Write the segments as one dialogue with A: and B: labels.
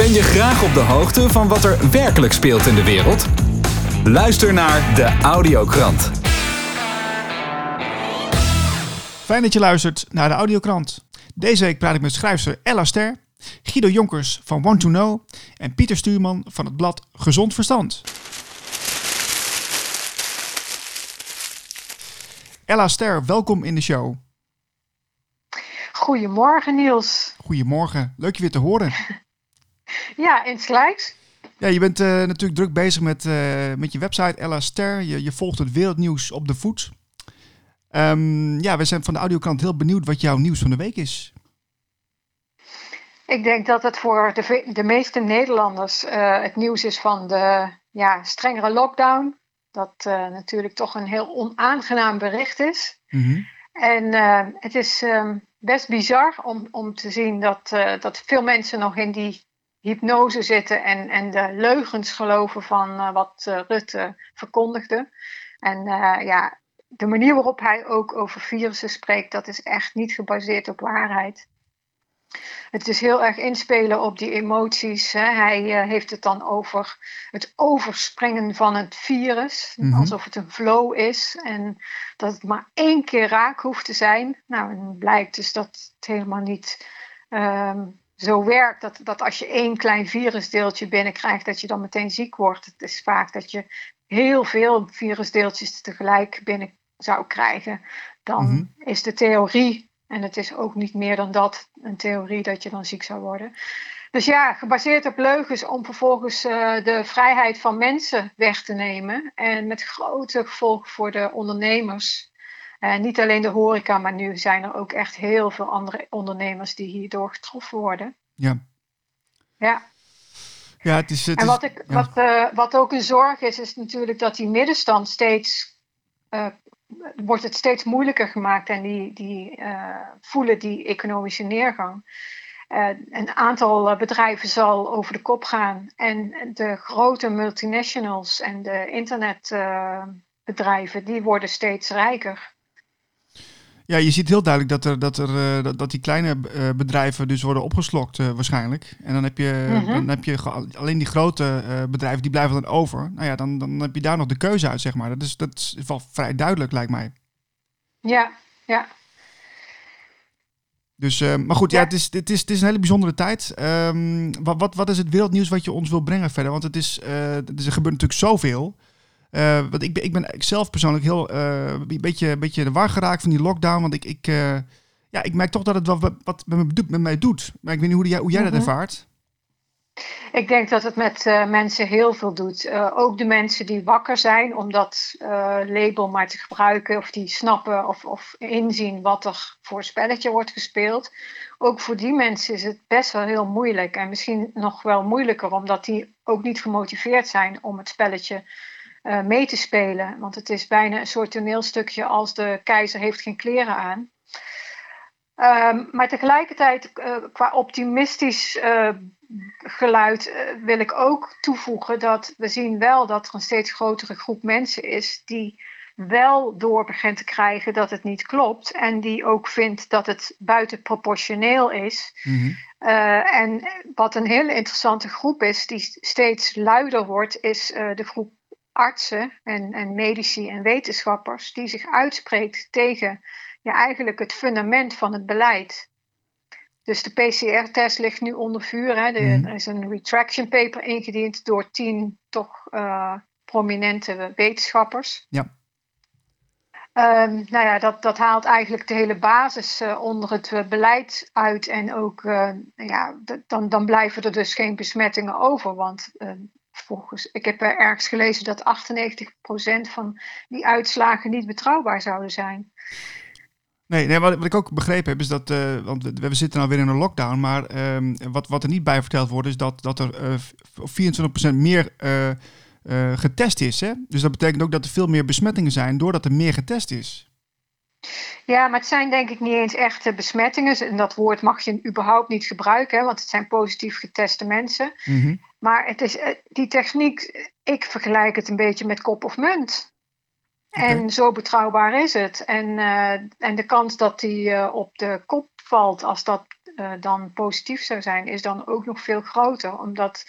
A: Ben je graag op de hoogte van wat er werkelijk speelt in de wereld? Luister naar de Audiokrant.
B: Fijn dat je luistert naar de Audiokrant. Deze week praat ik met schrijfster Ella Ster, Guido Jonkers van Want to Know en Pieter Stuurman van het blad Gezond Verstand. Ella Ster, welkom in de show.
C: Goedemorgen Niels.
B: Goedemorgen, leuk je weer te horen.
C: Ja, insgelijks.
B: Ja, je bent eh, natuurlijk druk bezig met, eh, met je website Ella Ster. Je, je volgt het wereldnieuws op de voet. Ehm, ja, we zijn van de audiokant heel benieuwd wat jouw nieuws van de week is.
C: Ik denk dat het voor de, de meeste Nederlanders uh, het nieuws is van de ja, strengere lockdown. Dat natuurlijk toch een heel onaangenaam bericht is.
B: Mhm.
C: En het is ehm, best bizar om, om te zien dat, dat veel mensen nog in die hypnose zitten en, en de leugens geloven van uh, wat uh, Rutte verkondigde. En uh, ja, de manier waarop hij ook over virussen spreekt, dat is echt niet gebaseerd op waarheid. Het is heel erg inspelen op die emoties. Hè. Hij heeft het dan over het overspringen van het virus,
B: Mhm.
C: alsof het een flow is en dat het maar één keer raak hoeft te zijn. Nou, en blijkt dus dat het helemaal niet um, zo werkt. Dat, dat als je één klein virusdeeltje binnenkrijgt, dat je dan meteen ziek wordt. Het is vaak dat je heel veel virusdeeltjes tegelijk binnen zou krijgen. Dan
B: Mhm.
C: is de theorie, en het is ook niet meer dan dat, een theorie dat je dan ziek zou worden. Dus ja, gebaseerd op leugens om vervolgens uh, de vrijheid van mensen weg te nemen. En met grote gevolgen voor de ondernemers. Uh, niet alleen de horeca, maar nu zijn er ook echt heel veel andere ondernemers die hierdoor getroffen worden.
B: Ja.
C: Ja.
B: Ja, het is. Het
C: en wat, ik,
B: ja.
C: wat, uh, wat ook een zorg is, is natuurlijk dat die middenstand steeds. Uh, wordt het steeds moeilijker gemaakt en die, die voelen die economische neergang. Een aantal bedrijven zal over de kop gaan. En de grote multinationals en de internetbedrijven, die worden steeds rijker.
B: Ja, je ziet heel duidelijk dat, er, dat, er, uh, dat, dat die kleine uh, bedrijven dus worden opgeslokt uh, waarschijnlijk. En dan heb je,
C: Mhm.
B: dan heb je alleen die grote uh, bedrijven, die blijven dan over. Nou ja, dan, dan heb je daar nog de keuze uit, zeg maar. Dat is, dat is wel vrij duidelijk, lijkt mij.
C: Ja, ja.
B: Dus, maar goed, ja.
C: Ja.
B: het, is, het, is, het is een hele bijzondere tijd. Um, wat, wat, wat is het wereldnieuws wat je ons wil brengen verder? Want het is, er gebeurt natuurlijk zoveel. Uh, want ik ben, ik ben zelf persoonlijk heel uh, een beetje, een beetje de war geraakt van die lockdown. Want ik, ik, uh, ja, ik merk toch dat het wat, wat met, me, met mij doet. Maar ik weet niet hoe, jij, hoe jij
C: Mhm.
B: dat ervaart.
C: Ik denk dat het met mensen heel veel doet. Ook de mensen die wakker zijn om dat label maar te gebruiken, of die snappen of, of inzien wat er voor spelletje wordt gespeeld. Ook voor die mensen is het best wel heel moeilijk. En misschien nog wel moeilijker, omdat die ook niet gemotiveerd zijn om het spelletje uh, mee te spelen. Want het is bijna een soort toneelstukje als de keizer heeft geen kleren aan. Um, maar tegelijkertijd, uh, qua optimistisch uh, geluid, uh, wil ik ook toevoegen dat we zien wel dat er een steeds grotere groep mensen is die wel door begint te krijgen dat het niet klopt en die ook vindt dat het buitenproportioneel is.
B: Mm -hmm.
C: en wat een hele interessante groep is, die steeds luider wordt, is de groep artsen en, en medici en wetenschappers die zich uitspreekt tegen ja, eigenlijk het fundament van het beleid. Dus de PCR-test ligt nu onder vuur. Hè. De,
B: Mhm.
C: Er is een retraction paper ingediend door tien toch uh, prominente wetenschappers.
B: Ja.
C: Um, nou ja, dat, dat haalt eigenlijk de hele basis uh, onder het uh, beleid uit. En ook, uh, ja, dan, dan blijven er dus geen besmettingen over. Want volgens, ik heb ergens gelezen dat 98% van die uitslagen niet betrouwbaar zouden zijn.
B: Nee, nee wat, wat ik ook begrepen heb is dat, uh, want we, we zitten alweer in een lockdown, maar um, wat, wat er niet bij verteld wordt is dat, dat er uh, 24% meer uh, getest is. Hè? Dus dat betekent ook dat er veel meer besmettingen zijn doordat er meer getest is.
C: Ja, maar het zijn denk ik niet eens echte besmettingen. En dat woord mag je überhaupt niet gebruiken, hè, want het zijn positief geteste mensen.
B: Mm -hmm.
C: Maar het is, eh, die techniek, ik vergelijk het een beetje met kop of munt.
B: Okay.
C: En zo betrouwbaar is het. En, uh, en de kans dat die uh, op de kop valt als dat dan positief zou zijn, is dan ook nog veel groter. Omdat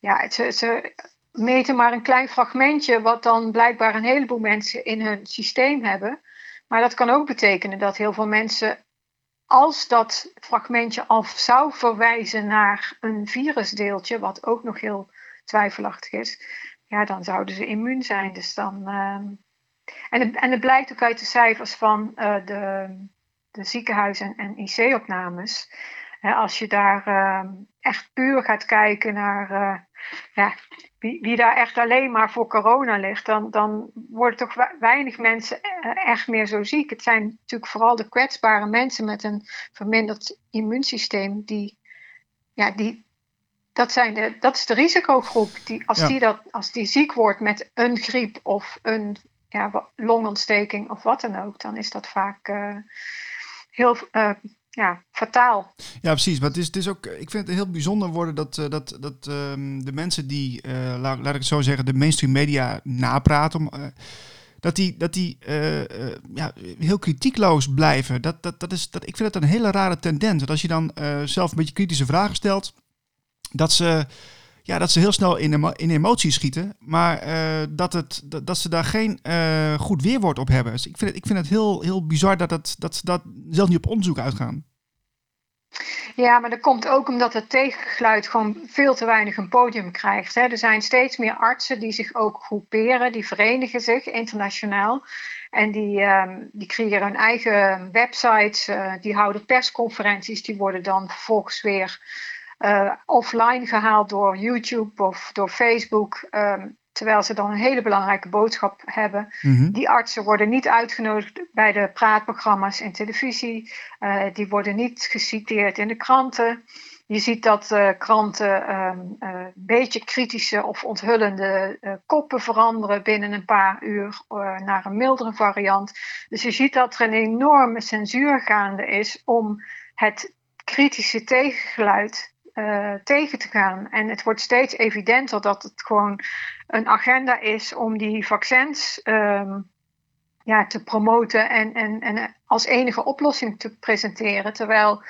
C: ja, ze, ze meten maar een klein fragmentje, wat dan blijkbaar een heleboel mensen in hun systeem hebben. Maar dat kan ook betekenen dat heel veel mensen, als dat fragmentje al zou verwijzen naar een virusdeeltje, wat ook nog heel twijfelachtig is, ja, dan zouden ze immuun zijn. Dus dan, uh, en, het, en het blijkt ook uit de cijfers van uh, de, de ziekenhuizen en IC-opnames. als je daar uh, echt puur gaat kijken naar eh, ja, wie, wie, daar echt alleen maar voor corona ligt, dan, dan worden toch weinig mensen eh, echt meer zo ziek. Het zijn natuurlijk vooral de kwetsbare mensen met een verminderd immuunsysteem die, ja, die, dat, zijn de, dat is de risicogroep. Die, als, die dat, als die ziek wordt met een griep of een ja, longontsteking of wat dan ook, dan is dat vaak uh, heel uh, ja, fataal.
B: Ja, precies. Maar het is, het is ook, ik vind het heel bijzonder worden dat, uh, dat, dat um, de mensen die, laat, laat ik het zo zeggen, de mainstream media napraten, dat die, dat die ja, heel kritiekloos blijven. Dat, dat, dat is, dat, ik vind het een hele rare tendens. Dat als je dan zelf een beetje kritische vragen stelt, dat ze, ja, dat ze heel snel in, in emoties schieten, maar uh, dat, het, dat, dat, ze daar geen uh, goed weerwoord op hebben. Dus ik vind het, ik vind het heel, heel bizar dat, het, dat ze dat zelf niet op onderzoek uitgaan.
C: Ja, maar dat komt ook omdat het tegengeluid gewoon veel te weinig een podium krijgt. Hè. Er zijn steeds meer artsen die zich ook groeperen, die verenigen zich internationaal. En die, um, die creëren hun eigen websites, uh, die houden persconferenties, die worden dan vervolgens weer uh, offline gehaald door YouTube of door Facebook. Um, terwijl ze dan een hele belangrijke boodschap hebben. Mm-hmm. Die artsen worden niet uitgenodigd bij de praatprogramma's in televisie. Uh, die worden niet geciteerd in de kranten. Je ziet dat uh, kranten een um, uh, beetje kritische of onthullende uh, koppen veranderen binnen een paar uur naar een mildere variant. Dus je ziet dat er een enorme censuur gaande is om het kritische tegengeluid uh, tegen te gaan. En het wordt steeds evidenter dat het gewoon een agenda is om die vaccins um, ja, te promoten en, en, en als enige oplossing te presenteren. Terwijl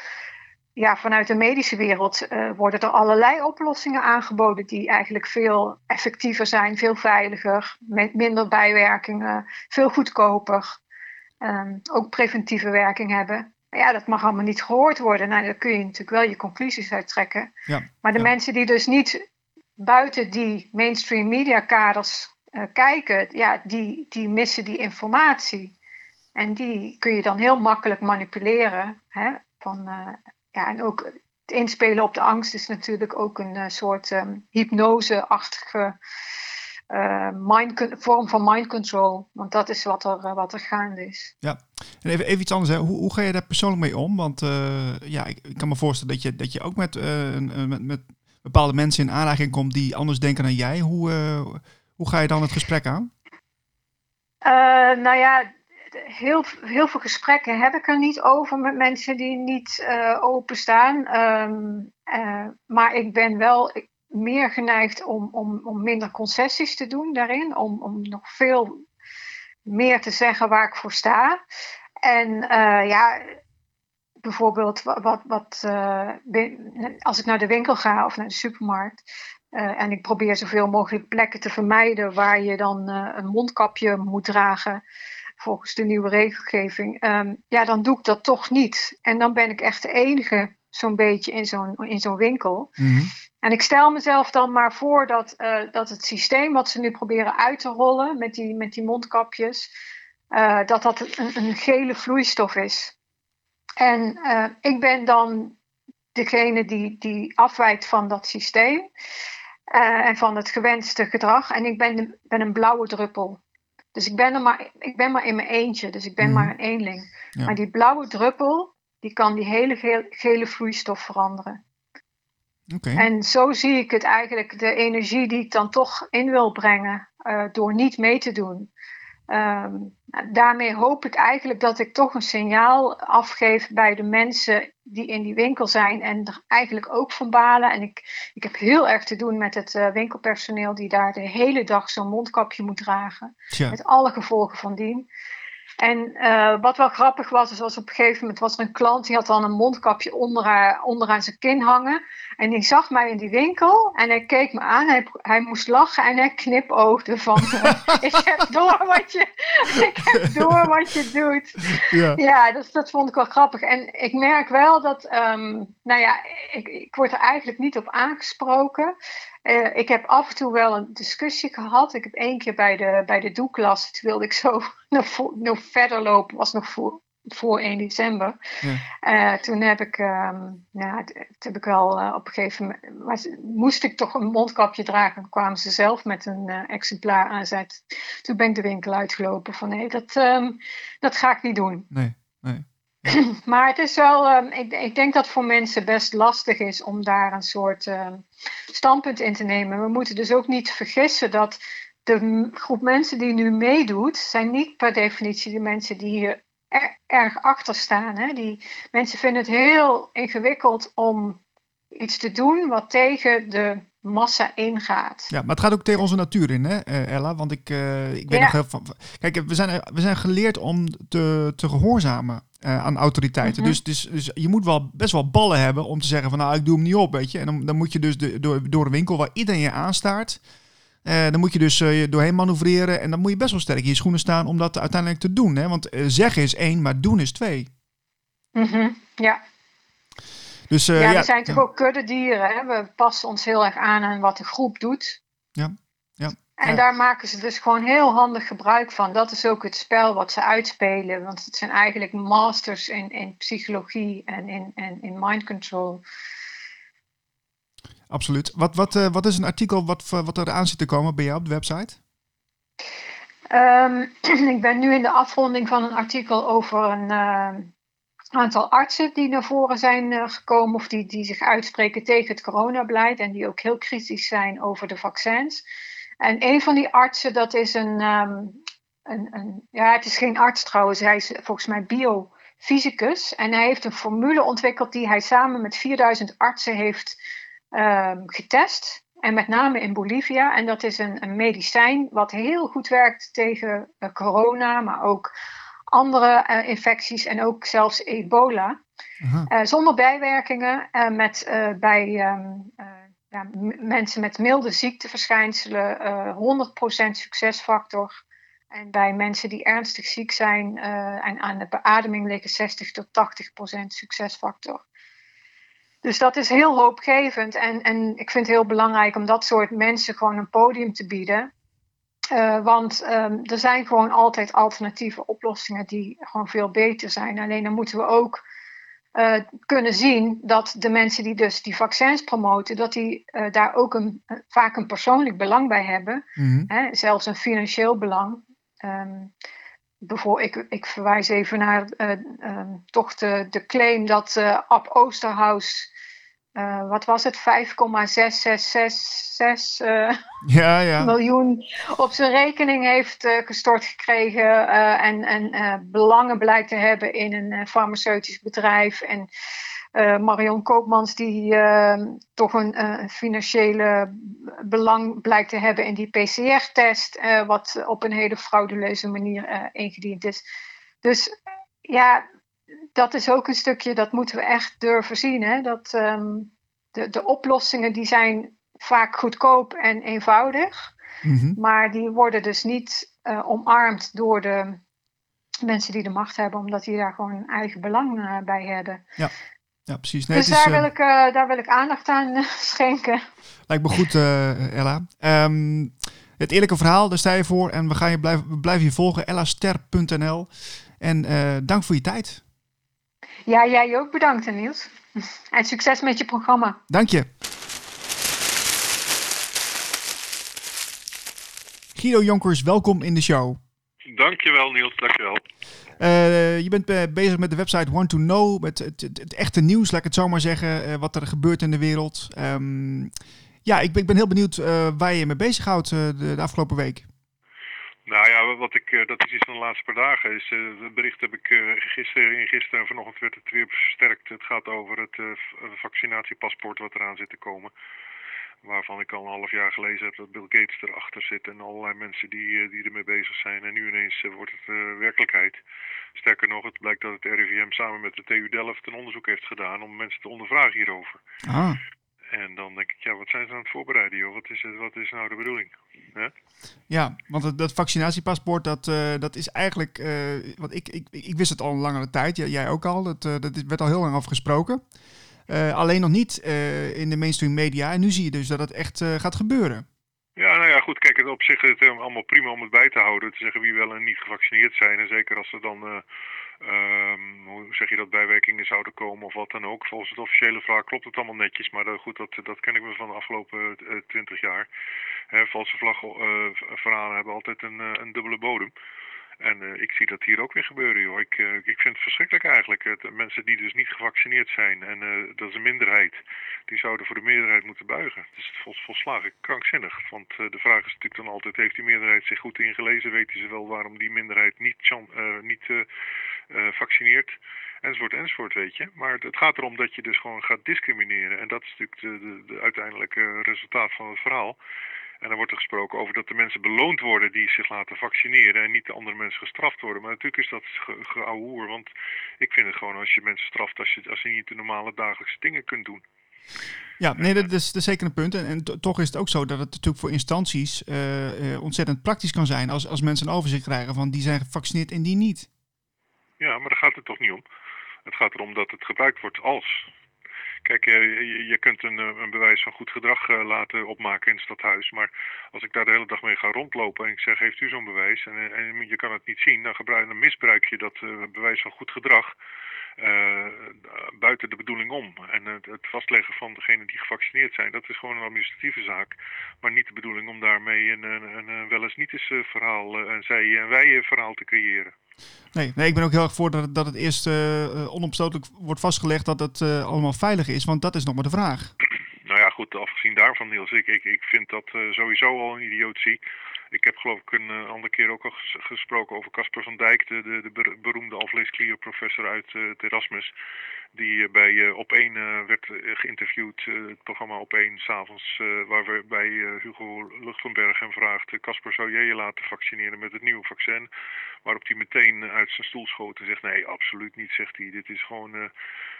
C: ja, vanuit de medische wereld uh, worden er allerlei oplossingen aangeboden die eigenlijk veel effectiever zijn, veel veiliger, met minder bijwerkingen, veel goedkoper. Um, ook preventieve werking hebben ja, dat mag allemaal niet gehoord worden. Nou, daar kun je natuurlijk wel je conclusies uit trekken. Ja, maar de mensen die dus niet buiten die mainstream media kaders uh, kijken, ja, die, die missen die informatie. En die kun je dan heel makkelijk manipuleren. Hè? Van, uh, ja, en ook het inspelen op de angst is natuurlijk ook een uh, soort um, hypnose-achtige uh, mind, vorm van mind control. Want dat is wat er, uh, wat er gaande is.
B: Ja, en even, even iets anders. Hè. Hoe, hoe ga je daar persoonlijk mee om? Want uh, ja, ik, ik, kan me voorstellen dat je, dat je ook met, met, met bepaalde mensen in aanraking komt die anders denken dan jij. Hoe, hoe ga je dan het gesprek aan?
C: nou ja, heel, heel veel gesprekken heb ik er niet over met mensen die niet openstaan. Um, maar ik ben wel. Ik, meer geneigd om, om, om minder concessies te doen daarin. Om, om nog veel meer te zeggen waar ik voor sta. En uh, ja, bijvoorbeeld wat, wat uh, als ik naar de winkel ga of naar de supermarkt. Uh, en ik probeer zoveel mogelijk plekken te vermijden waar je dan een mondkapje moet dragen volgens de nieuwe regelgeving. Um, ja, dan doe ik dat toch niet. En dan ben ik echt de enige zo'n beetje in zo'n in zo'n winkel. Mm-hmm. En ik stel mezelf dan maar voor dat, uh, dat het systeem wat ze nu proberen uit te rollen met die, met die mondkapjes, uh, dat dat een, een, gele vloeistof is. En uh, ik ben dan degene die, die afwijkt van dat systeem en van het gewenste gedrag. En ik ben, ben een blauwe druppel. Dus ik ben, er maar, ik ben maar in mijn eentje, dus ik ben mm-hmm. maar een eenling. Ja. Maar die blauwe druppel, die kan die hele gele, gele vloeistof veranderen. Okay. En zo zie ik het eigenlijk, de energie die ik dan toch in wil brengen uh, door niet mee te doen. Um, daarmee hoop ik eigenlijk dat ik toch een signaal afgeef bij de mensen die in die winkel zijn en er eigenlijk ook van balen. En ik, ik heb heel erg te doen met het uh, winkelpersoneel die daar de hele dag zo'n mondkapje moet dragen. Tja. Met alle gevolgen van dien. En uh, wat wel grappig was, is was op een gegeven moment was er een klant die had dan een mondkapje onder haar, onderaan zijn kin hangen. En die zag mij in die winkel en hij keek me aan. Hij, hij moest lachen en hij knipoogde van ik heb door wat je, ik heb door wat je doet. Ja, ja dat, dat vond ik wel grappig. En ik merk wel dat, um, nou ja, ik, ik word er eigenlijk niet op aangesproken. Uh, ik heb af en toe wel een discussie gehad. Ik heb één keer bij de, bij de doeklas, toen wilde ik zo nog, nog verder lopen, was nog voor, voor 1 december. Ja. Uh, toen heb ik, um, ja, toen heb ik wel uh, op een gegeven moment, moest ik toch een mondkapje dragen. Kwamen ze zelf met een exemplaar aanzet. Toen ben ik de winkel uitgelopen van nee, dat, um, dat ga ik niet doen.
B: Nee, nee.
C: maar het is wel, um, ik, ik, denk dat voor mensen best lastig is om daar een soort um, standpunt in te nemen. We moeten dus ook niet vergissen dat de groep mensen die nu meedoet, zijn niet per definitie de mensen die hier er, erg achter staan. Hè? Die mensen vinden het heel ingewikkeld om iets te doen wat tegen de massa ingaat.
B: Ja, maar het gaat ook tegen onze natuur in, hè, eh, Ella? Want ik, uh, ik weet ja. nog van. Kijk, we zijn, we zijn geleerd om te, te gehoorzamen uh, aan autoriteiten. Mm -hmm. dus, dus, dus je moet wel best wel ballen hebben om te zeggen van nou, ik doe hem niet op, weet je. En dan, dan moet je dus de, door, door een winkel waar iedereen je aanstaart. Uh, dan moet je dus uh, doorheen manoeuvreren. En dan moet je best wel sterk in je schoenen staan om dat uiteindelijk te doen. Hè? Want zeggen is één, maar doen is twee.
C: Mm -hmm. Ja, dus, uh, ja, ja, zijn toch ook kuddedieren. Hè? We passen ons heel erg aan aan wat de groep doet.
B: Ja, ja.
C: En daar maken ze dus gewoon heel handig gebruik van. Dat is ook het spel wat ze uitspelen. Want het zijn eigenlijk masters in, in psychologie en in, en in mind control.
B: Absoluut. Wat, wat, uh, wat is een artikel wat, wat er aan zit te komen bij jou op de website?
C: Um, ik ben nu in de afronding van een artikel over een, uh, aantal artsen die naar voren zijn uh, gekomen of die, die zich uitspreken tegen het coronabeleid en die ook heel kritisch zijn over de vaccins. En een van die artsen, dat is een, um, een, een ja, het is geen arts trouwens, hij is volgens mij biofysicus en hij heeft een formule ontwikkeld die hij samen met 4000 artsen heeft um, getest. En met name in Bolivia. En dat is een, medicijn wat heel goed werkt tegen uh, corona, maar ook andere uh, infecties en ook zelfs ebola. Uh, zonder bijwerkingen, uh, met bij um, ja, mensen met milde ziekteverschijnselen 100% succesfactor. En bij mensen die ernstig ziek zijn en aan de beademing liggen 60 tot 80% succesfactor. Dus dat is heel hoopgevend. En, en ik vind het heel belangrijk om dat soort mensen gewoon een podium te bieden. Uh, want um, er zijn gewoon altijd alternatieve oplossingen die gewoon veel beter zijn. Alleen dan moeten we ook uh, kunnen zien dat de mensen die dus die vaccins promoten, dat die uh, daar ook een, vaak een persoonlijk belang bij hebben. Mm-hmm. Hè, zelfs een financieel belang. Um, bijvoorbeeld, ik, ik verwijs even naar um, toch de, de claim dat Ab Oosterhuis uh, wat was het, 5,6666 uh, ja, ja. miljoen op zijn rekening heeft uh, gestort gekregen en, en belangen blijkt te hebben in een farmaceutisch bedrijf. En Marion Koopmans die ehm, toch een financiële belang blijkt te hebben in die PCR-test, wat op een hele frauduleuze manier ingediend is. Dus ja, dat is ook een stukje, dat moeten we echt durven zien. Hè? Dat um, de, de oplossingen die zijn vaak goedkoop en eenvoudig. Mm-hmm. Maar die worden dus niet uh, omarmd door de mensen die de macht hebben, omdat die daar gewoon een eigen belang uh, bij hebben.
B: Ja. Ja, precies. Nee,
C: dus daar, is, wil ik, uh, daar wil ik aandacht aan schenken.
B: Lijkt me goed, Ella. Um, het eerlijke verhaal, daar sta je voor. En we gaan je blijven, we blijven je volgen. ellaster.nl. En dank voor je tijd.
C: Ja, jij ook bedankt, Niels. En succes met je programma.
B: Dank je. Guido Jonkers, welkom in de show.
D: Dankjewel Niels, dankjewel.
B: Uh, je bent uh, bezig met de website Want to Know, met het, het, het, echte nieuws, laat ik het zo maar zeggen, uh, wat er gebeurt in de wereld. Um, ja, ik ben, ik ben, heel benieuwd waar je je mee bezighoudt de, de afgelopen week.
D: Nou ja, wat ik, uh, dat is iets van de laatste paar dagen. Is, uh, het bericht heb ik uh, gisteren, in gisteren en vanochtend werd het weer versterkt. Het gaat over het vaccinatiepaspoort wat eraan zit te komen. waarvan ik al een half jaar gelezen heb dat Bill Gates erachter zit en allerlei mensen die, die ermee bezig zijn. En nu ineens wordt het werkelijkheid. Sterker nog, het blijkt dat het RIVM samen met de TU Delft een onderzoek heeft gedaan om mensen te ondervragen hierover.
B: Ah.
D: En dan denk ik, ja, wat zijn ze aan het voorbereiden, joh? Wat is, wat is nou de bedoeling?
B: Ja, want het, dat vaccinatiepaspoort, dat, uh, dat is eigenlijk... Uh, want ik, ik, ik wist het al een langere tijd, jij ook al. Dat, uh, dat werd al heel lang afgesproken. alleen nog niet in de mainstream media. En nu zie je dus dat het echt gaat gebeuren.
D: Goed. Kijk, het op zich is het allemaal prima om het bij te houden. Te zeggen wie wel en niet gevaccineerd zijn. En zeker als er dan Um, hoe zeg je dat, bijwerkingen zouden komen of wat dan ook. Volgens het officiële verhaal klopt het allemaal netjes, maar dat, goed, dat, dat ken ik me van de afgelopen twintig jaar. He, valse vlagverhalen uh, hebben altijd een, een dubbele bodem. En uh, ik zie dat hier ook weer gebeuren, joh. Ik, uh, ik vind het verschrikkelijk eigenlijk. Uh, mensen die dus niet gevaccineerd zijn, en dat is een minderheid, die zouden voor de meerderheid moeten buigen. Het is vol, volslagen krankzinnig. Want de vraag is natuurlijk dan altijd, heeft die meerderheid zich goed ingelezen? Weten ze wel waarom die minderheid niet, niet vaccineert? Enzovoort, enzovoort, weet je. Maar het gaat erom dat je dus gewoon gaat discrimineren. En dat is natuurlijk de uiteindelijke resultaat van het verhaal. En dan wordt er gesproken over dat de mensen beloond worden die zich laten vaccineren en niet de andere mensen gestraft worden. Maar natuurlijk is dat geouwehoer, want ik vind het gewoon als je mensen straft als je, als je niet de normale dagelijkse dingen kunt doen.
B: Ja, nee, dat is, dat is zeker een punt. En, en toch is het ook zo dat het natuurlijk voor instanties uh, uh, ontzettend praktisch kan zijn als, als mensen een overzicht krijgen van die zijn gevaccineerd en die niet.
D: Ja, maar daar gaat het toch niet om. Het gaat erom dat het gebruikt wordt als. Kijk, je, je kunt een, een, bewijs van goed gedrag uh, laten opmaken in het stadhuis. Maar als ik daar de hele dag mee ga rondlopen en ik zeg, heeft u zo'n bewijs? En, en, je kan het niet zien, dan, gebruik, dan misbruik je dat bewijs van goed gedrag uh, buiten de bedoeling om. En het, het vastleggen van degenen die gevaccineerd zijn, dat is gewoon een administratieve zaak. Maar niet de bedoeling om daarmee een, een, een wel eens niet eens verhaal, een zij- en wij verhaal te creëren.
B: Nee, nee, ik ben ook heel erg voor dat, dat het eerst uh, onomstotelijk wordt vastgelegd dat het uh, allemaal veilig is. Want dat is nog maar de vraag.
D: Nou ja, goed, afgezien daarvan, Niels. Ik, ik, ik vind dat uh, sowieso al een idiotie. Ik heb geloof ik een uh, andere keer ook al ges gesproken over Casper van Dijk, de, de, de beroemde alvleesklierprofessor uit uh, het Erasmus. Die uh, bij uh, Op 1 werd geïnterviewd, het programma Op 1 s'avonds, waar we bij Hugo Luchtenberg hem vraagt: Casper, zou jij je laten vaccineren met het nieuwe vaccin? Waarop hij meteen uit zijn stoel schoot en zegt: Nee, absoluut niet, zegt hij. Dit is gewoon.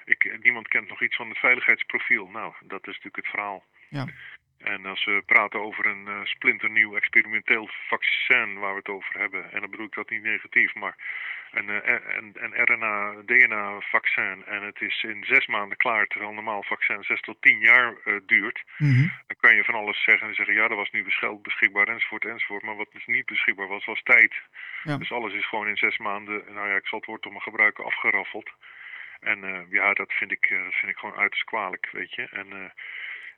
D: ik, niemand kent nog iets van het veiligheidsprofiel. Nou, dat is natuurlijk het verhaal.
B: Ja.
D: En als we praten over een uh, splinternieuw experimenteel vaccin waar we het over hebben, en dan bedoel ik dat niet negatief, maar een, uh, een, een RNA-DNA-vaccin en het is in zes maanden klaar, terwijl een normaal vaccin zes tot tien jaar uh, duurt,
B: mm -hmm.
D: dan kan je van alles zeggen en zeggen, ja, dat was nu beschikbaar enzovoort enzovoort, maar wat dus niet beschikbaar was, was tijd.
B: Ja.
D: Dus alles is gewoon in zes maanden, nou ja, ik zal het woord om mijn gebruiken, afgeraffeld. En ja, dat vind ik, dat vind ik gewoon uiterst kwalijk, weet je. En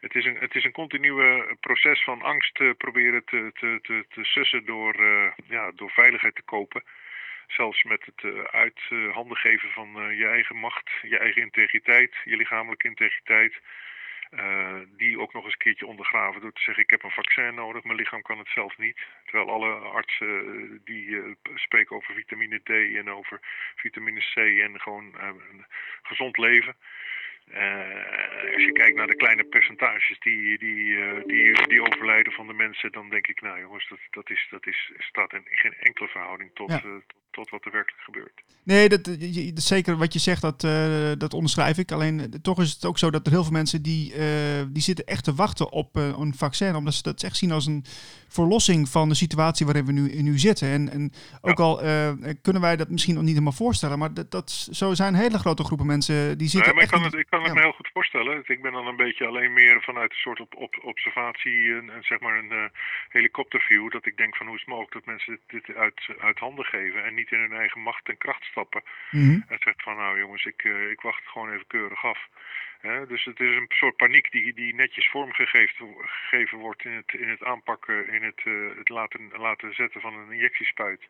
D: het is een, het is een continue proces van angst uh, proberen te, te, te, te sussen door, uh, ja, door veiligheid te kopen. Zelfs met het uh, uit handen geven van je eigen macht, je eigen integriteit, je lichamelijke integriteit. die ook nog eens een keertje ondergraven door te zeggen ik heb een vaccin nodig, mijn lichaam kan het zelf niet. Terwijl alle artsen die spreken over vitamine D en over vitamine C en gewoon een gezond leven. Uh, als je kijkt naar de kleine percentages die, die, uh, die, die overlijden van de mensen, dan denk ik, nou jongens, dat, dat, is, dat is, staat in geen enkele verhouding tot,
B: ja.
D: uh, tot, tot, wat er werkelijk gebeurt.
B: Nee, dat, zeker wat je zegt, dat, dat onderschrijf ik. Alleen toch is het ook zo dat er heel veel mensen die, die zitten echt te wachten op een vaccin, omdat ze dat echt zien als een verlossing van de situatie waarin we nu, nu zitten. En, en ook ja. al kunnen wij dat misschien nog niet helemaal voorstellen, maar dat, dat, zo zijn hele grote groepen mensen die zitten
D: maar
B: echt
D: ik kan het, ik kan het ja. me heel goed voorstellen. Ik ben dan een beetje alleen meer vanuit een soort op, op, observatie en, en, zeg maar een uh, helikopterview. Dat ik denk van hoe is het mogelijk dat mensen dit, dit uit, uit handen geven en niet in hun eigen macht en kracht stappen.
B: Mm -hmm.
D: En zegt van nou jongens, ik, uh, ik wacht het gewoon even keurig af. He, dus het is een soort paniek die, die netjes vormgegeven wordt in het, in het aanpakken, in het, uh, het laten, laten zetten van een injectiespuit.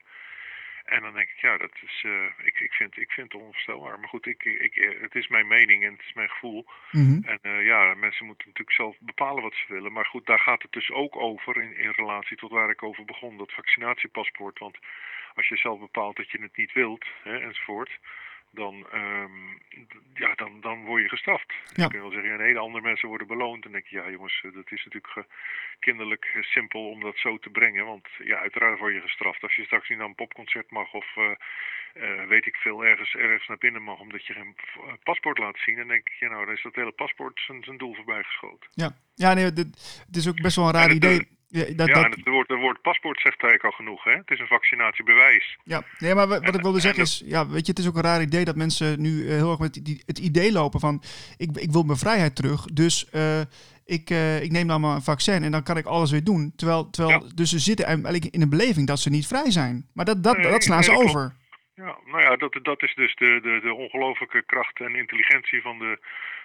D: En dan denk ik, ja, dat is, uh, ik, ik, vind, ik vind het onvoorstelbaar. Maar goed, ik, ik, het is mijn mening en het is mijn gevoel.
B: Mm -hmm.
D: En uh, ja, mensen moeten natuurlijk zelf bepalen wat ze willen. Maar goed, daar gaat het dus ook over in, in relatie tot waar ik over begon, dat vaccinatiepaspoort. Want als je zelf bepaalt dat je het niet wilt, hè, enzovoort, dan, ehm, ja, dan, dan word je gestraft.
B: Ja.
D: Je kunt wel zeggen, ja, nee, de andere mensen worden beloond. En dan denk je, ja jongens, eh, dat is natuurlijk eh, kinderlijk eh, simpel om dat zo te brengen. Want ja, uiteraard word je gestraft. Als je straks niet naar een popconcert mag of weet ik veel, ergens, ergens naar binnen mag omdat je geen paspoort laat zien. Dan denk je, nou, dan is dat hele paspoort zijn, zijn doel voorbij geschoten.
B: Ja, ja nee, dit, het is ook best wel een raar idee. Ja, dat,
D: ja, en het woord, het woord paspoort zegt eigenlijk al genoeg, hè? Het is een vaccinatiebewijs.
B: Ja, nee, maar wat ik wilde
D: En-
B: zeggen
D: en
B: is, ja, weet je, het is ook een raar idee dat mensen nu eh, heel erg met die, het idee lopen van, ik, ik wil mijn vrijheid terug, dus eh, ik, eh, ik neem dan maar een vaccin en dan kan ik alles weer doen. Terwijl, terwijl
D: Ja.
B: dus ze zitten eigenlijk in een beleving dat ze niet vrij zijn. Maar dat, dat,
D: Nee,
B: dat slaan
D: nee,
B: ze
D: klopt.
B: over.
D: Ja, nou ja, dat, dat is dus de, de, de ongelooflijke kracht en intelligentie van de,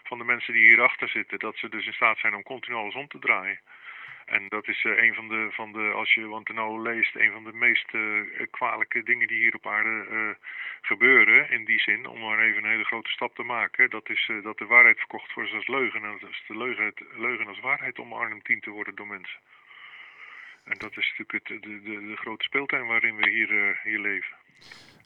D: van de mensen die hierachter zitten. Dat ze dus in staat zijn om continu alles om te draaien. En dat is eh, een van de, van de, als je Wanteno leest, een van de meest eh, kwalijke dingen die hier op aarde gebeuren. In die zin, om maar even een hele grote stap te maken. Dat is dat de waarheid verkocht wordt als leugen. En is de leugen, als waarheid omarmd dient te worden door mensen. En dat is natuurlijk het, de, de, de grote speeltuin waarin we hier, hier leven.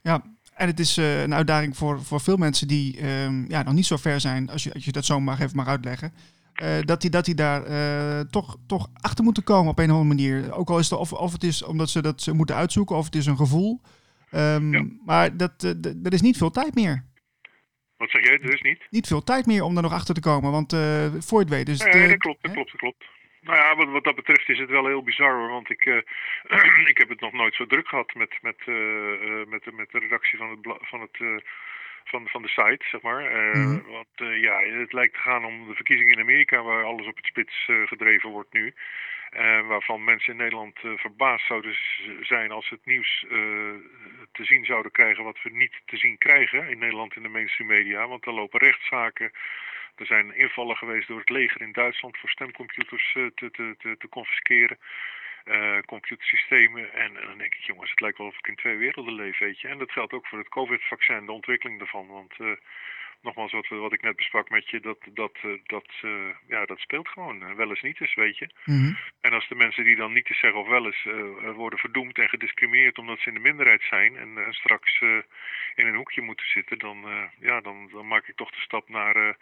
B: Ja, en het is een uitdaging voor, voor veel mensen die ehm, ja, nog niet zo ver zijn, als je, als je dat zo mag even mag uitleggen. Eh, dat die, dat die daar eh, toch, toch achter moeten komen op een of andere manier. Ook al is het, of, of het is omdat ze dat ze moeten uitzoeken, of het is een gevoel. Ehm,
D: Ja.
B: Maar dat, eh, d- er is niet veel tijd meer.
D: Wat zeg jij? Dus niet?
B: Niet veel tijd meer om daar nog achter te komen. Want voor het weet is het...
D: Dat klopt, dat
B: hè?
D: klopt, dat klopt. Nou ja, wat, wat dat betreft is het wel heel bizar hoor. Want ik, ik heb het nog nooit zo druk gehad met, met, met, de- met de redactie van het, van het van, van de site, zeg maar.
B: Mhm.
D: Want eh, ja, het lijkt te gaan om de verkiezingen in Amerika, waar alles op het spits eh, gedreven wordt nu. Waarvan mensen in Nederland verbaasd zouden zijn als ze het nieuws te zien zouden krijgen wat we niet te zien krijgen in Nederland in de mainstream media. Want er lopen rechtszaken. Er zijn invallen geweest door het leger in Duitsland voor stemcomputers te, te, te, te confisceren. Eh, computersystemen. En, en dan denk ik, jongens, het lijkt wel of ik in twee werelden leef, weet je. En dat geldt ook voor het COVID-vaccin, de ontwikkeling daarvan. Want eh, nogmaals, wat, wat ik net besprak met je, dat, dat, eh, dat, eh, ja, dat speelt gewoon. eh, Wel eens niet eens, weet je.
B: Mhm.
D: En als de mensen die dan niet te zeggen of wel eens worden verdoemd en gediscrimineerd omdat ze in de minderheid zijn en, en straks in een hoekje moeten zitten, dan, ja, dan, dan maak ik toch de stap naar,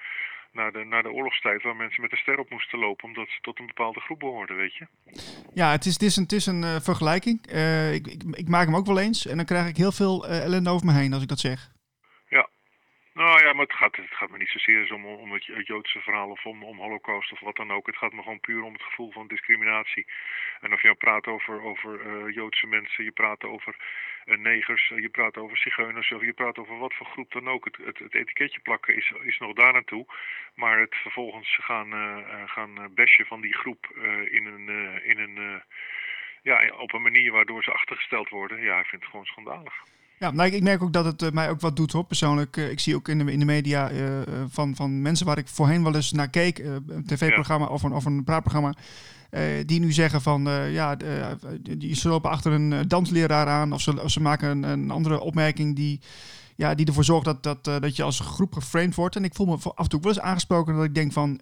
D: naar, de, naar de oorlogstijd waar mensen met een ster op moesten lopen omdat ze tot een bepaalde groep behoorden, weet je.
B: Ja, het is, het is een, het is een vergelijking. Ik, ik, ik maak hem ook wel eens. En dan krijg ik heel veel ellende over me heen als ik dat zeg.
D: Nou ja, maar het gaat, het gaat me niet zozeer om, om het, het Joodse verhaal of om, om holocaust of wat dan ook. Het gaat me gewoon puur om het gevoel van discriminatie. En of je nou praat over, over eh, Joodse mensen, je praat over eh, negers, eh, je praat over zigeuners of je praat over wat voor groep dan ook. Het, het, etiketje plakken is, is nog daar naartoe. Maar het vervolgens gaan, eh, gaan bashen van die groep in een... in een ja, op een manier waardoor ze achtergesteld worden. Ja, ik vind het gewoon schandalig.
B: Ja, nou, ik, merk ook dat het eh, mij ook wat doet hoor. Persoonlijk, eh, ik zie ook in de, in de media eh, van, van mensen waar ik voorheen wel eens naar keek, een tv-programma of, een, of een praatprogramma, die nu zeggen van ja, die, ze lopen achter een dansleraar aan of ze, of ze maken een, een andere opmerking die, ja, die ervoor zorgt dat, dat, dat je als groep geframed wordt. En ik voel me af en toe wel eens aangesproken dat ik denk van,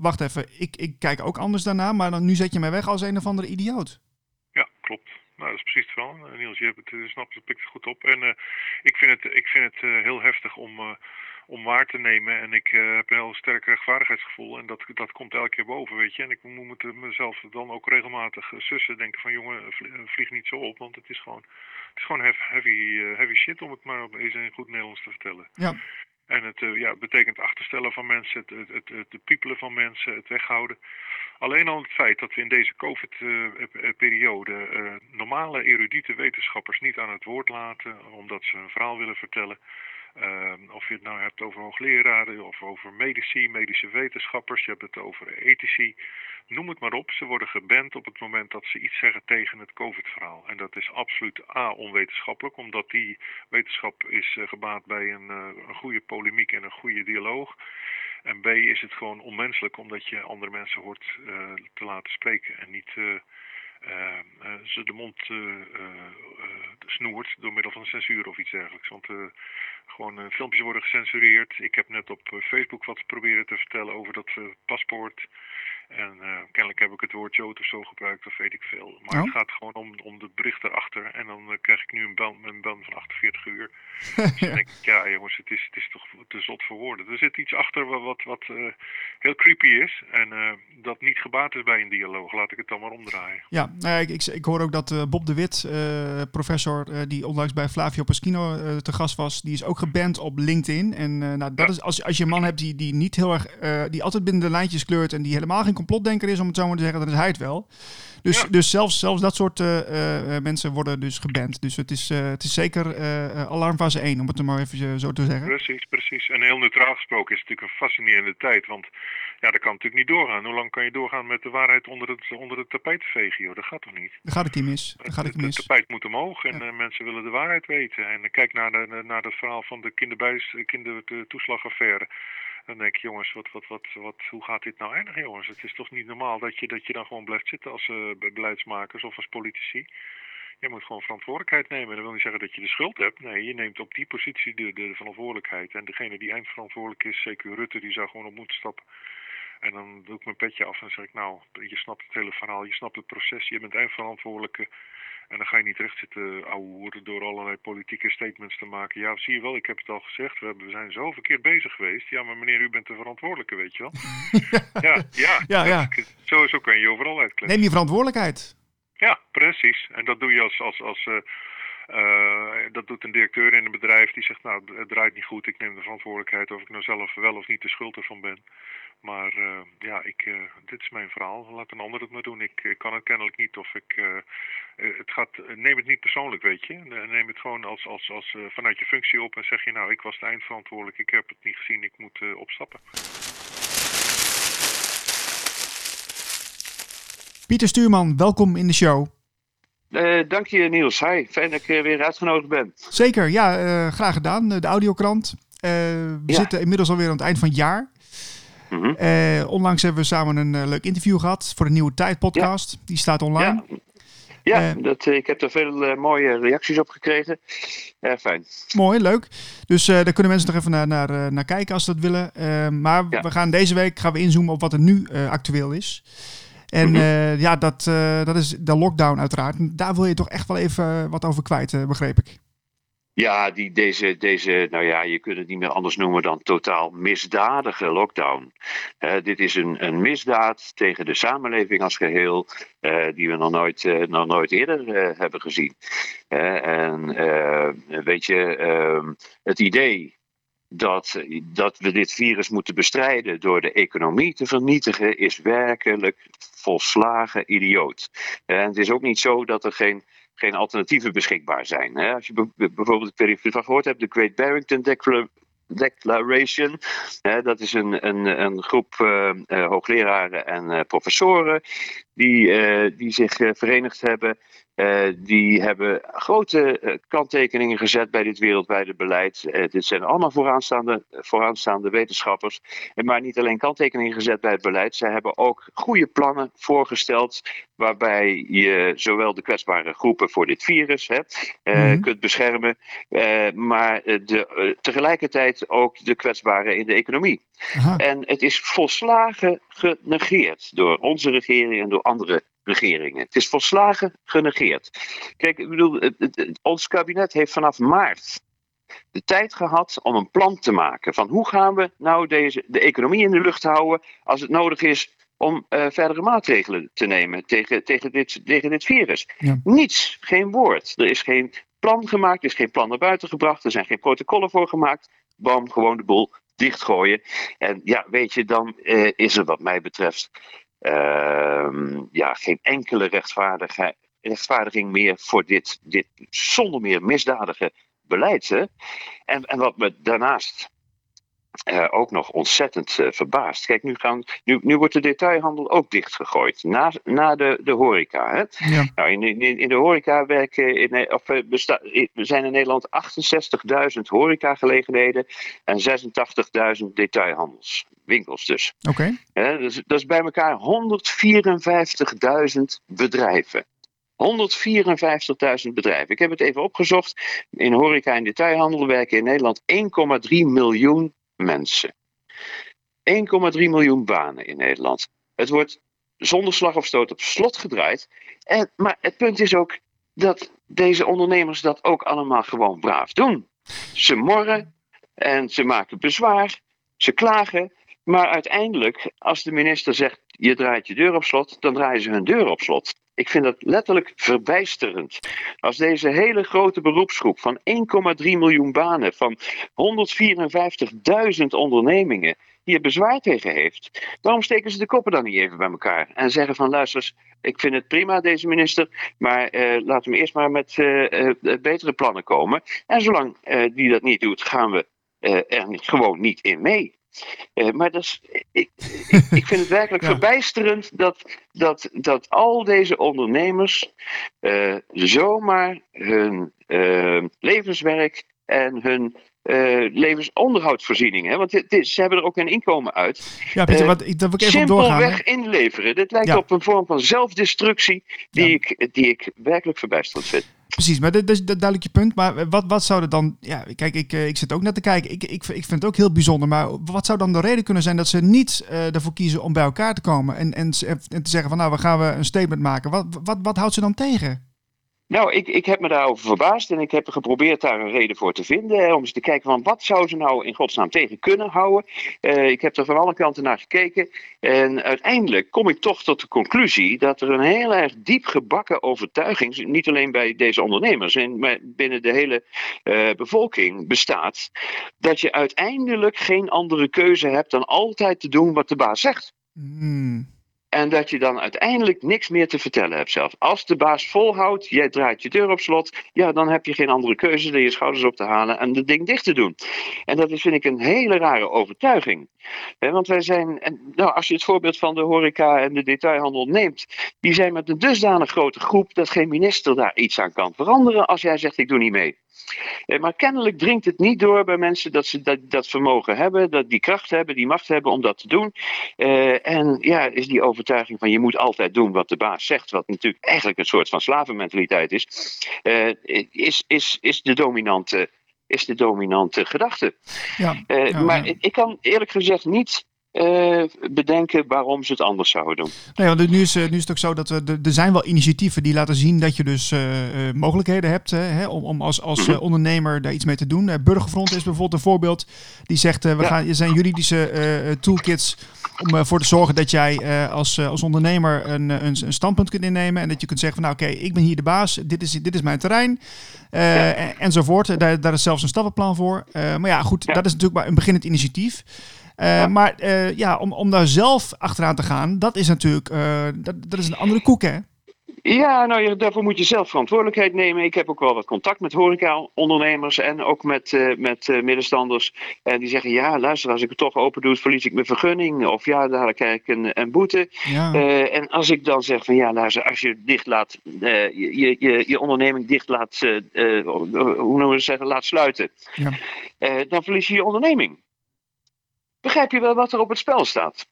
B: wacht even, ik, ik kijk ook anders daarna, maar dan, nu zet je mij weg als een of andere idioot.
D: Nou, dat is precies het. Eh, Niels, je hebt het, uh, snapt het, pikt het goed op. En uh, ik vind het, ik vind het heel heftig om, om waar te nemen. En ik heb een heel sterk rechtvaardigheidsgevoel. En dat, dat komt elke keer boven, weet je. En ik moet mezelf dan ook regelmatig sussen. Denken van, jongen, vlieg niet zo op. Want het is gewoon, het is gewoon heavy, heavy shit, om het maar eens in goed Nederlands te vertellen.
B: Ja.
D: En het uh, ja, betekent achterstellen van mensen, het, het, het, het, piepelen van mensen, het weghouden. Alleen al het feit dat we in deze COVID-periode uh, normale erudite wetenschappers niet aan het woord laten, omdat ze een verhaal willen vertellen. Uh, of je het nou hebt over hoogleraren of over medici, medische wetenschappers, je hebt het over ethici. Noem het maar op, ze worden geband op het moment dat ze iets zeggen tegen het COVID-verhaal. En dat is absoluut A, onwetenschappelijk, omdat die wetenschap is uh, gebaat bij een, uh, een goede polemiek en een goede dialoog. En B is het gewoon onmenselijk omdat je andere mensen hoort uh, te laten spreken en niet uh, ze de mond snoert door middel van censuur of iets dergelijks. Want gewoon filmpjes worden gecensureerd. Ik heb net op Facebook wat proberen te vertellen over dat paspoort. En uh, kennelijk heb ik het woord jood of zo gebruikt, of weet ik veel. Maar
B: Oh.
D: het gaat gewoon om, om de bericht erachter. En dan uh, krijg ik nu een ban, een ban van 48 uur. Dus dan denk ik, ja jongens, het is, het is toch te zot voor woorden. Er zit iets achter wat, wat, wat uh, heel creepy is. En dat niet gebaat is bij een dialoog. Laat ik het dan maar omdraaien.
B: Ja, nou, ik, ik, ik hoor ook dat Bob de Wit, professor die onlangs bij Flavio Paschino te gast was, die is ook geband op LinkedIn. En nou, dat
D: Ja.
B: is als, als je een man hebt die, die niet heel erg, die altijd binnen de lijntjes kleurt en die helemaal geen complotdenker is, om het zo maar te zeggen, dan is hij het wel. Dus,
D: Ja.
B: dus zelfs, zelfs dat soort uh, mensen worden dus geband. Dus het is, uh, het is zeker alarmfase 1, om het er maar even zo te zeggen.
D: Precies, precies. En heel neutraal gesproken is het natuurlijk een fascinerende tijd. Want ja, dat kan natuurlijk niet doorgaan. Hoe lang kan je doorgaan met de waarheid onder het, onder het tapijt vegen? Joh? Dat gaat toch niet?
B: Dan gaat het niet mis. Dan gaat het mis.
D: het tapijt moet omhoog en
B: Ja.
D: mensen willen de waarheid weten. En kijk naar, de, naar het verhaal van de kinderbuis, kindertoeslagaffaire. Dan denk ik, jongens, wat, wat, wat, wat, hoe gaat dit nou eindigen, jongens? Het is toch niet normaal dat je, dat je dan gewoon blijft zitten als uh, beleidsmakers of als politici. Je moet gewoon verantwoordelijkheid nemen. Dat wil niet zeggen dat je de schuld hebt. Nee, je neemt op die positie de, de verantwoordelijkheid. En degene die eindverantwoordelijk is, zeker Rutte, die zou gewoon op moeten stappen. En dan doe ik mijn petje af en zeg ik, nou, je snapt het hele verhaal, je snapt het proces, je bent eindverantwoordelijke. En dan ga je niet recht zitten ouwehoeren door allerlei politieke statements te maken. Ja, zie je wel, ik heb het al gezegd, we, hebben, we zijn zo verkeerd bezig geweest. Ja, maar meneer, u bent de verantwoordelijke, weet je wel. ja, ja,
B: Ja, ja.
D: Zo, zo kan je overal uitklemmen.
B: Neem je verantwoordelijkheid.
D: Ja, precies. En dat doe je als, als, als uh, dat doet een directeur in een bedrijf die zegt, nou, het draait niet goed, ik neem de verantwoordelijkheid of ik nou zelf wel of niet de schuld ervan ben. Maar uh, ja, ik, dit is mijn verhaal, laat een ander het maar doen. Ik, ik kan het kennelijk niet of ik, het gaat, neem het niet persoonlijk, weet je. Neem het gewoon als, als, als vanuit je functie op en zeg je, nou, ik was de eindverantwoordelijk, ik heb het niet gezien, ik moet opstappen.
B: Pieter Stuurman, welkom in de show.
E: Uh, dank je Niels. Hi, fijn dat ik uh, weer uitgenodigd ben.
B: Zeker, ja, uh, graag gedaan. De audiokrant. we
E: Ja.
B: zitten inmiddels alweer aan het eind van het jaar.
E: Mhm.
B: onlangs hebben we samen een leuk interview gehad voor de Nieuwe Tijd podcast. Die staat online.
E: Ja, ja
B: Eh.
E: dat, ik heb er veel mooie reacties op gekregen. Fijn.
B: Mooi, leuk. Dus daar kunnen mensen nog even naar, naar, naar kijken als ze dat willen. Maar
E: Ja.
B: we gaan deze week gaan we inzoomen op wat er nu actueel is. En
E: Mhm.
B: uh, ja, dat, uh, dat is de lockdown uiteraard. En daar wil je toch echt wel even wat over kwijt, begreep ik.
E: Ja, die, deze, deze, nou ja, je kunt het niet meer anders noemen dan totaal misdadige lockdown. Uh, dit is een, een misdaad tegen de samenleving als geheel, uh, die we nog nooit, uh, nog nooit eerder hebben gezien. en weet je, ehm, het idee dat, dat we dit virus moeten bestrijden door de economie te vernietigen, is werkelijk volslagen idioot. En het is ook niet zo dat er geen geen alternatieven beschikbaar zijn. Als je bijvoorbeeld, ik weet gehoord hebt, de Great Barrington Declaration. Dat is een, een, een groep uh, hoogleraren en professoren die, die zich verenigd hebben. Die hebben grote kanttekeningen gezet bij dit wereldwijde beleid. dit zijn allemaal vooraanstaande, vooraanstaande wetenschappers. Maar niet alleen kanttekeningen gezet bij het beleid. Zij hebben ook goede plannen voorgesteld. Waarbij je zowel de kwetsbare groepen voor dit virus hè,
B: Mhm.
E: kunt beschermen. maar de, tegelijkertijd ook de kwetsbaren in de economie.
B: Aha.
E: En het is volslagen genegeerd door onze regering en door andere regeringen. Het is volslagen genegeerd. Kijk, ik bedoel, het, het, het, ons kabinet heeft vanaf maart de tijd gehad om een plan te maken van hoe gaan we nou deze, de economie in de lucht houden als het nodig is om uh, verdere maatregelen te nemen tegen, tegen, dit, tegen dit virus.
B: Ja.
E: Niets, geen woord. Er is geen plan gemaakt, er is geen plan naar buiten gebracht, er zijn geen protocollen voor gemaakt. Bam, gewoon de boel dichtgooien. En ja, weet je, dan uh, is er wat mij betreft ja, geen enkele rechtvaardiging meer voor dit, dit zonder meer misdadige beleid. Hè? En, en wat me daarnaast uh, ook nog ontzettend uh, verbaast. Kijk, nu, gaan, nu, nu wordt de detailhandel ook dichtgegooid. Na, na de, de horeca. Hè?
B: Ja.
E: Nou, in, in, in de horeca werken in, of, uh, besta, zijn in Nederland 68.000 horecagelegenheden en 86.000 detailhandelswinkels dus.
B: Oké. Okay.
E: Dus. Dat is bij elkaar 154.000 bedrijven. 154.000 bedrijven. Ik heb het even opgezocht. In horeca en detailhandel werken in Nederland 1,3 miljoen mensen. 1,3 miljoen banen in Nederland. Het wordt zonder slag of stoot op slot gedraaid. En, maar het punt is ook dat deze ondernemers dat ook allemaal gewoon braaf doen. Ze morren en ze maken bezwaar, ze klagen. Maar uiteindelijk, als de minister zegt: je draait je deur op slot, dan draaien ze hun deur op slot. Ik vind dat letterlijk verbijsterend. Als deze hele grote beroepsgroep van 1,3 miljoen banen, van 154.000 ondernemingen, hier bezwaar tegen heeft, waarom steken ze de koppen dan niet even bij elkaar en zeggen van luister, ik vind het prima deze minister, maar eh, laten we eerst maar met uh, betere plannen komen. En zolang uh, die dat niet doet, gaan we er gewoon niet in mee. Uh, maar dat is, ik, ik, vind het werkelijk verbijsterend dat, dat, dat al deze ondernemers uh, zomaar hun uh, levenswerk en hun levensonderhoudsvoorzieningen. Want ze hebben er ook een inkomen uit.
B: Ja, Pieter, wat, dat wil ik even
E: Simpelweg
B: doorgaan,
E: inleveren. Dit lijkt ja. op een vorm van zelfdestructie die, ja. ik, die ik werkelijk verbijsterend vind.
B: Precies, maar dat, is duidelijk je punt. Maar wat, wat zou er dan... Ja, kijk, ik, ik zit ook net te kijken. Ik, ik, ik vind het ook heel bijzonder. Maar wat zou dan de reden kunnen zijn dat ze niet uh, ervoor kiezen om bij elkaar te komen? En, en, en te zeggen van nou, we gaan we een statement maken. Wat, wat, wat houdt ze dan tegen?
E: Nou, ik, ik heb me daarover verbaasd en ik heb geprobeerd daar een reden voor te vinden. Om eens te kijken van wat zou ze nou in godsnaam tegen kunnen houden. Uh, ik heb er van alle kanten naar gekeken. En uiteindelijk kom ik toch tot de conclusie dat er een heel erg diep gebakken overtuiging, niet alleen bij deze ondernemers, maar binnen de hele uh, bevolking bestaat. Dat je uiteindelijk geen andere keuze hebt dan altijd te doen wat de baas zegt.
B: Mm.
E: En dat je dan uiteindelijk niks meer te vertellen hebt zelf. Als de baas volhoudt, jij draait je deur op slot, ja, dan heb je geen andere keuze dan je schouders op te halen en het ding dicht te doen. En dat is, vind ik, een hele rare overtuiging. want wij zijn, nou, als je het voorbeeld van de horeca en de detailhandel neemt, die zijn met een dusdanig grote groep dat geen minister daar iets aan kan veranderen als jij zegt ik doe niet mee. Maar kennelijk dringt het niet door bij mensen dat ze dat, dat vermogen hebben, dat die kracht hebben, die macht hebben om dat te doen. Uh, en ja, is die overtuiging van je moet altijd doen wat de baas zegt, wat natuurlijk eigenlijk een soort van slavenmentaliteit is, uh, is, is, is de dominante is de dominante gedachte.
B: Ja, ja,
E: maar ik kan eerlijk gezegd niet uh, bedenken waarom ze het anders zouden doen.
B: Nee, want nu is, nu is het ook zo dat er, er zijn wel initiatieven die laten zien dat je dus uh, mogelijkheden hebt hè, om, om als, als uh, ondernemer daar iets mee te doen. Burgerfront is bijvoorbeeld een voorbeeld die zegt: we ja. gaan, er zijn juridische toolkits om ervoor te zorgen dat jij als, als ondernemer een, een, een, standpunt kunt innemen en dat je kunt zeggen: van, Nou, oké, okay, ik ben hier de baas, dit is, dit is mijn terrein. Ja. En, enzovoort. Daar, daar is zelfs een stappenplan voor. maar ja, goed, ja. dat is natuurlijk maar een beginnend initiatief. Ja. Maar uh, ja, om, om daar zelf achteraan te gaan, dat is natuurlijk uh, dat, dat is een andere koek, hè?
E: Ja, nou, daarvoor moet je zelf verantwoordelijkheid nemen. Ik heb ook wel wat contact met horeca-ondernemers en ook met, uh, met uh, middenstanders. En die zeggen, ja, luister, als ik het toch open doe, verlies ik mijn vergunning. Of ja, daar krijg ik een, een boete.
B: Ja.
E: En als ik dan zeg van, ja, luister, als je dicht laat, je, je, je onderneming dicht laat, hoe noemen we het zeggen, laat sluiten.
B: Ja.
E: dan verlies je je onderneming. Begrijp je wel wat er op het spel staat?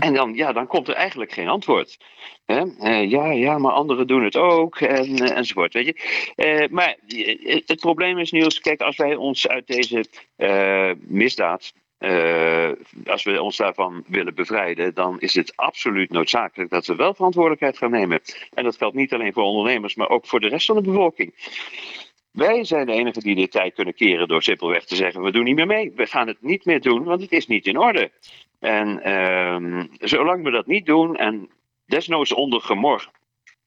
E: En dan, ja, dan komt er eigenlijk geen antwoord. He? Uh, ja, ja, maar anderen doen het ook, en, uh, enzovoort. Weet je? Uh, maar het probleem is, Niels, kijk, als wij ons uit deze misdaad. als we ons daarvan willen bevrijden, dan is het absoluut noodzakelijk dat we wel verantwoordelijkheid gaan nemen. En dat geldt niet alleen voor ondernemers, maar ook voor de rest van de bevolking. Wij zijn de enigen die dit tijd kunnen keren door simpelweg te zeggen: we doen niet meer mee. We gaan het niet meer doen, want het is niet in orde. En uh, zolang we dat niet doen en desnoods onder gemor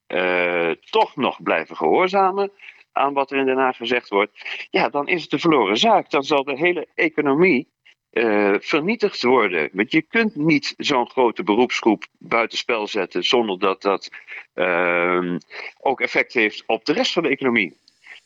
E: uh, toch nog blijven gehoorzamen aan wat er in Den gezegd wordt, ja, dan is het een verloren zaak. Dan zal de hele economie uh, vernietigd worden. Want je kunt niet zo'n grote beroepsgroep buitenspel zetten zonder dat dat uh, ook effect heeft op de rest van de economie.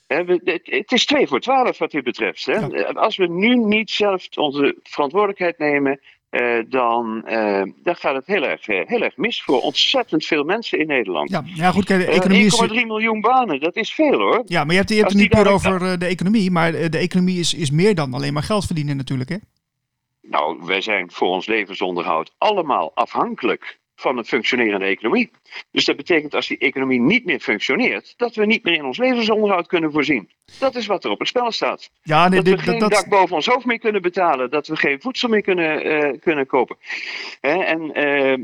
E: Het is 2 voor 12 wat dit betreft. Hè? Ja. Als we nu niet zelf onze verantwoordelijkheid nemen, uh, dan, uh, dan gaat het heel erg, uh, heel erg mis voor ontzettend veel mensen in Nederland.
B: Ja, ja goed, kijk, de economie is...
E: 1,3 miljoen banen, dat is veel hoor.
B: Ja, maar je hebt, je hebt het niet puur over de economie, maar de economie is, is meer dan alleen maar geld verdienen natuurlijk, hè?
E: Nou, wij zijn voor ons levensonderhoud allemaal afhankelijk van een functionerende economie. Dus dat betekent als die economie niet meer functioneert, dat we niet meer in ons levensonderhoud kunnen voorzien. Dat is wat er op het spel staat.
B: Ja, nee,
E: dat we
B: dit,
E: geen
B: dat, dat,
E: dak boven ons hoofd meer kunnen betalen, dat we geen voedsel meer kunnen, eh, kunnen kopen. Hè, en eh,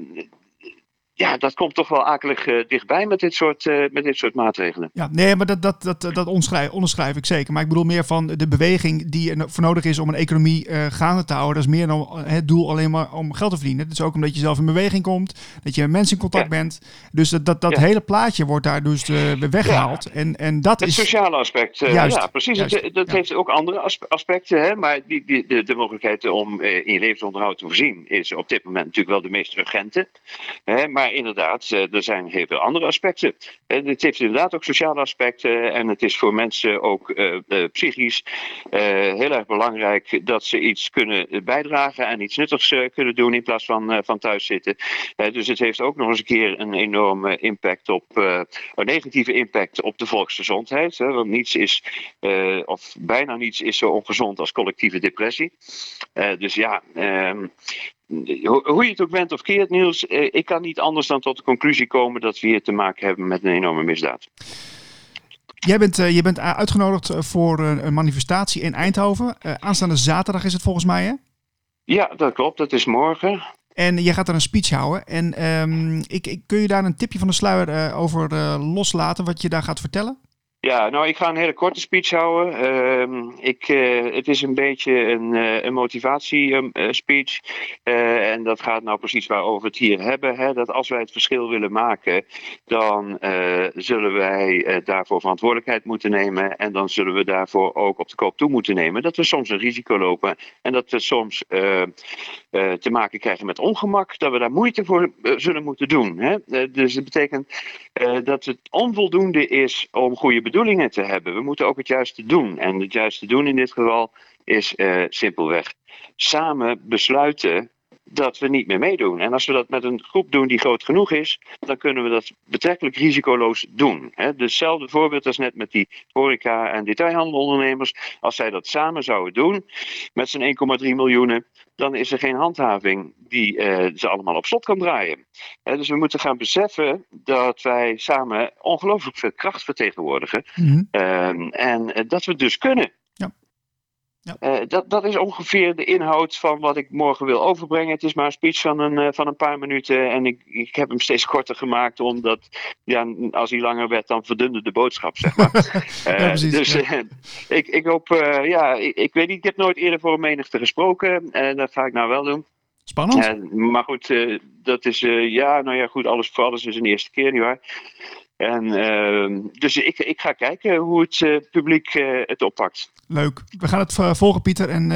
E: ja, dat komt toch wel akelig eh, dichtbij met dit soort, eh, met dit soort maatregelen.
B: Ja, nee, maar dat, dat, dat, dat onderschrijf, onderschrijf ik zeker. Maar ik bedoel meer van de beweging die er voor nodig is om een economie eh, gaande te houden. Dat is meer dan het doel alleen maar om geld te verdienen. Het is ook omdat je zelf in beweging komt, dat je met mensen in contact
E: Ja.
B: bent. Dus dat, dat, dat
E: Ja.
B: hele plaatje wordt daar dus eh, weggehaald. En, en dat
E: Het
B: is...
E: sociale aspect,
B: Juist,
E: ja, precies.
B: juist,
E: Het- dat heeft ook andere aspe- aspecten, hè, maar die, die, de, de mogelijkheid om in je levensonderhoud te voorzien is op dit moment natuurlijk wel de meest urgente. Hè, maar inderdaad, eh, er zijn heel veel andere aspecten. Eh, het heeft inderdaad ook sociale aspecten en het is voor mensen ook eh, psychisch heel erg belangrijk dat ze iets kunnen bijdragen en iets nuttigs kunnen doen in plaats van, van thuis zitten. Dus het heeft ook nog eens een keer een enorme impact op, een negatieve impact op de volksgezondheid. Want niets is, of bijna niets is zo ongezond als collectieve depressie. Dus ja, ehm, hoe je het ook bent of keert, Niels, eh, ik kan niet anders dan tot de conclusie komen dat we hier te maken hebben met een enorme misdaad.
B: Jij bent, eh, je bent uitgenodigd eh, voor een, manifestatie in Eindhoven. Aanstaande zaterdag is het volgens mij, hè?
E: Ja, dat klopt, dat is morgen.
B: En je gaat daar een speech houden. En ehm, ik, ik, kun je daar een tipje van de sluier over loslaten, wat je daar gaat vertellen?
E: Ja, nou, ik ga een hele korte speech houden. Ehm, ik, eh, het is een beetje een, eh, een motivatie-speech. Eh, en dat gaat nou precies waarover we het hier hebben. Hè, dat als wij het verschil willen maken, dan zullen wij daarvoor verantwoordelijkheid moeten nemen. En dan zullen we daarvoor ook op de koop toe moeten nemen. Dat we soms een risico lopen. En dat we soms te maken krijgen met ongemak. Dat we daar moeite voor zullen moeten doen. Hè? Dus dat betekent dat het onvoldoende is om goede bedoelingen te hebben. We moeten ook het juiste doen. En het juiste doen in dit geval is eh, simpelweg samen besluiten dat we niet meer meedoen. En als we dat met een groep doen die groot genoeg is, dan kunnen we dat betrekkelijk risicoloos doen. Hè? Hetzelfde voorbeeld als net met die horeca- en detailhandelondernemers. Als zij dat samen zouden doen, met z'n 1,3 miljoen, dan is er geen handhaving die eh, ze allemaal op slot kan draaien. Hè, dus we moeten gaan beseffen dat wij samen ongelooflijk veel kracht vertegenwoordigen.
B: Mhm.
E: Ehm, en eh, dat we dus kunnen.
B: Ja.
E: Eh, dat, dat is ongeveer de inhoud van wat ik morgen wil overbrengen. Het is maar een speech van een, eh, van een paar minuten. En ik, ik heb hem steeds korter gemaakt, omdat ja, als hij langer werd, dan verdunde de boodschap, zeg maar. Eh,
B: Ja, precies,
E: dus
B: ja.
E: ik, ik hoop, ja, ik, ik weet niet, ik heb nooit eerder voor een menigte gesproken. En dat ga ik nou wel doen.
B: Spannend.
E: Maar goed, dat is, ja, nou ja, goed, alles voor alles is een eerste keer, nietwaar? En ehm, dus ik, ik ga kijken hoe het eh, publiek eh, het oppakt.
B: Leuk. We gaan het eh, volgen, Pieter. En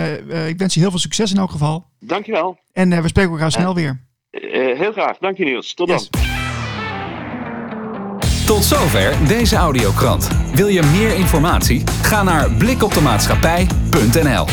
B: ik wens je heel veel succes in elk geval.
E: Dankjewel.
B: En eh, we spreken elkaar snel weer.
E: Eh, heel graag. Dank je Niels. Tot dan.
B: Yes.
A: Tot zover deze audiokrant. Wil je meer informatie? Ga naar blikoptemaatschappij.nl